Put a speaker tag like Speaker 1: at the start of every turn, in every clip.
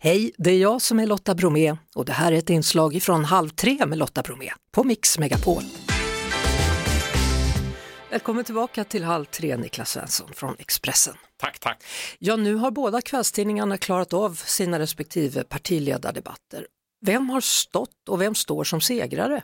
Speaker 1: Hej, det är jag som är Lotta Bromé och det här är ett inslag från Halv tre med Lotta Bromé på Mix Megapol. Välkommen tillbaka till Halv tre, Niklas Svensson från Expressen.
Speaker 2: Tack, tack.
Speaker 1: Ja, nu har båda kvällstidningarna klarat av sina respektive partiledardebatter. Vem har stått och vem står som segrare?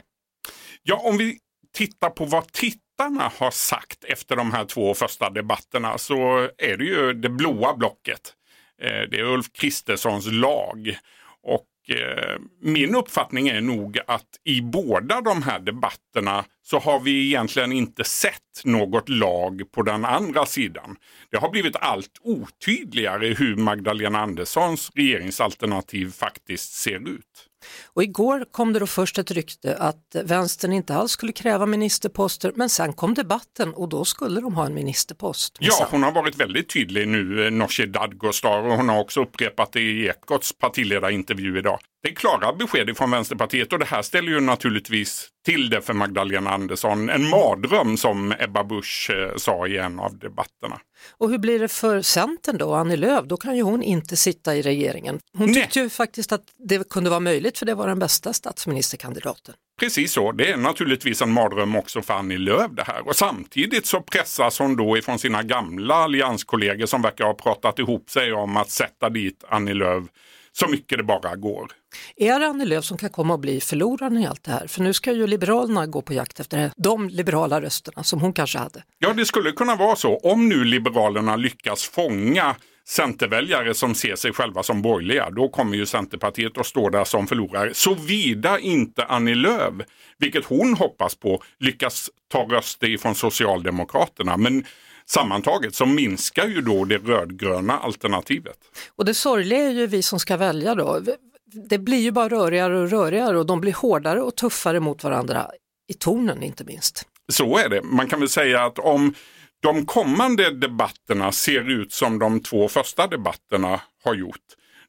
Speaker 2: Ja, om vi tittar på vad tittarna har sagt efter de här två första debatterna så är det ju det blåa blocket. Eh, det är Ulf Kristerssons lag. Och eh, min uppfattning är nog att i båda de här debatterna så har vi egentligen inte sett något lag på den andra sidan. Det har blivit allt otydligare hur Magdalena Anderssons regeringsalternativ faktiskt ser ut.
Speaker 1: Och igår kom det då först ett rykte att vänstern inte alls skulle kräva ministerposter men sen kom debatten och då skulle de ha en ministerpost.
Speaker 2: Ja, hon har varit väldigt tydlig nu, Nooshi Dadgostar, och hon har också upprepat det i Ekots partiledarintervju idag. Det är klara besked från Vänsterpartiet och det här ställer ju naturligtvis till det för Magdalena Andersson. En mardröm som Ebba Busch eh, sa i en av debatterna.
Speaker 1: Och hur blir det för Centern då, Annie Lööf? Då kan ju hon inte sitta i regeringen. Hon tyckte Nej. ju faktiskt att det kunde vara möjligt för det var den bästa statsministerkandidaten.
Speaker 2: Precis så, det är naturligtvis en mardröm också för Annie Lööf det här. Och samtidigt så pressas hon då ifrån sina gamla allianskollegor som verkar ha pratat ihop sig om att sätta dit Annie Lööf så mycket det bara går.
Speaker 1: Är det Annie Lööf som kan komma att bli förloraren i allt det här? För nu ska ju Liberalerna gå på jakt efter de liberala rösterna som hon kanske hade.
Speaker 2: Ja, det skulle kunna vara så. Om nu Liberalerna lyckas fånga Centerväljare som ser sig själva som borgerliga, då kommer ju Centerpartiet att stå där som förlorare. Såvida inte Annie Lööf, vilket hon hoppas på, lyckas ta röster ifrån Socialdemokraterna. Men sammantaget så minskar ju då det rödgröna alternativet.
Speaker 1: Och det sorgliga är ju vi som ska välja då. Det blir ju bara rörigare och rörigare och de blir hårdare och tuffare mot varandra i tonen inte minst.
Speaker 2: Så är det. Man kan väl säga att om de kommande debatterna ser ut som de två första debatterna har gjort,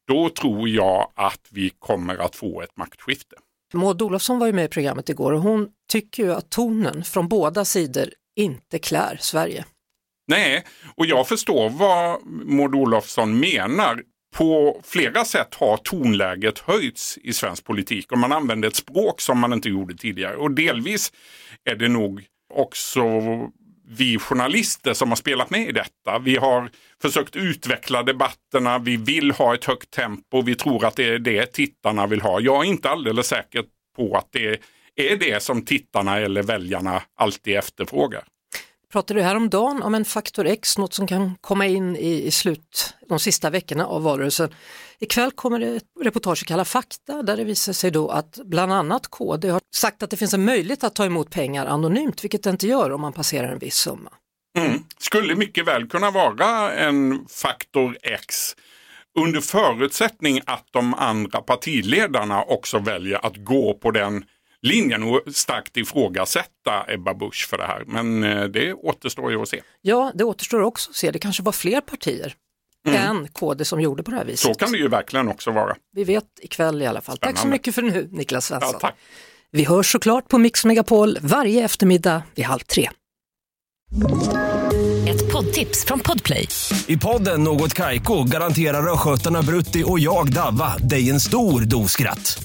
Speaker 2: då tror jag att vi kommer att få ett maktskifte.
Speaker 1: Maud Olofsson var ju med i programmet igår och hon tycker ju att tonen från båda sidor inte klär Sverige.
Speaker 2: Nej, och jag förstår vad Maud Olofsson menar. På flera sätt har tonläget höjts i svensk politik och man använder ett språk som man inte gjorde tidigare. Och delvis är det nog också vi journalister som har spelat med i detta. Vi har försökt utveckla debatterna, vi vill ha ett högt tempo, vi tror att det är det tittarna vill ha. Jag är inte alldeles säker på att det är det som tittarna eller väljarna alltid efterfrågar
Speaker 1: pratade häromdagen om en faktor X, något som kan komma in i, i slut, de sista veckorna av valrörelsen. Ikväll kommer det ett reportage i Kalla fakta där det visar sig då att bland annat KD har sagt att det finns en möjlighet att ta emot pengar anonymt, vilket det inte gör om man passerar en viss summa.
Speaker 2: Mm. Skulle mycket väl kunna vara en faktor X under förutsättning att de andra partiledarna också väljer att gå på den linjen och starkt ifrågasätta Ebba Busch för det här. Men eh, det återstår ju att se.
Speaker 1: Ja, det återstår också att se. Det kanske var fler partier mm. än KD som gjorde på det här viset.
Speaker 2: Så kan det ju verkligen också vara.
Speaker 1: Vi vet ikväll i alla fall. Spännande. Tack så mycket för nu Niklas Svensson.
Speaker 2: Ja, tack.
Speaker 1: Vi hörs såklart på Mix Megapol varje eftermiddag vid halv tre.
Speaker 3: Ett poddtips från Podplay.
Speaker 4: I podden Något Kaiko garanterar östgötarna Brutti och jag, Davva, dig en stor dos skratt.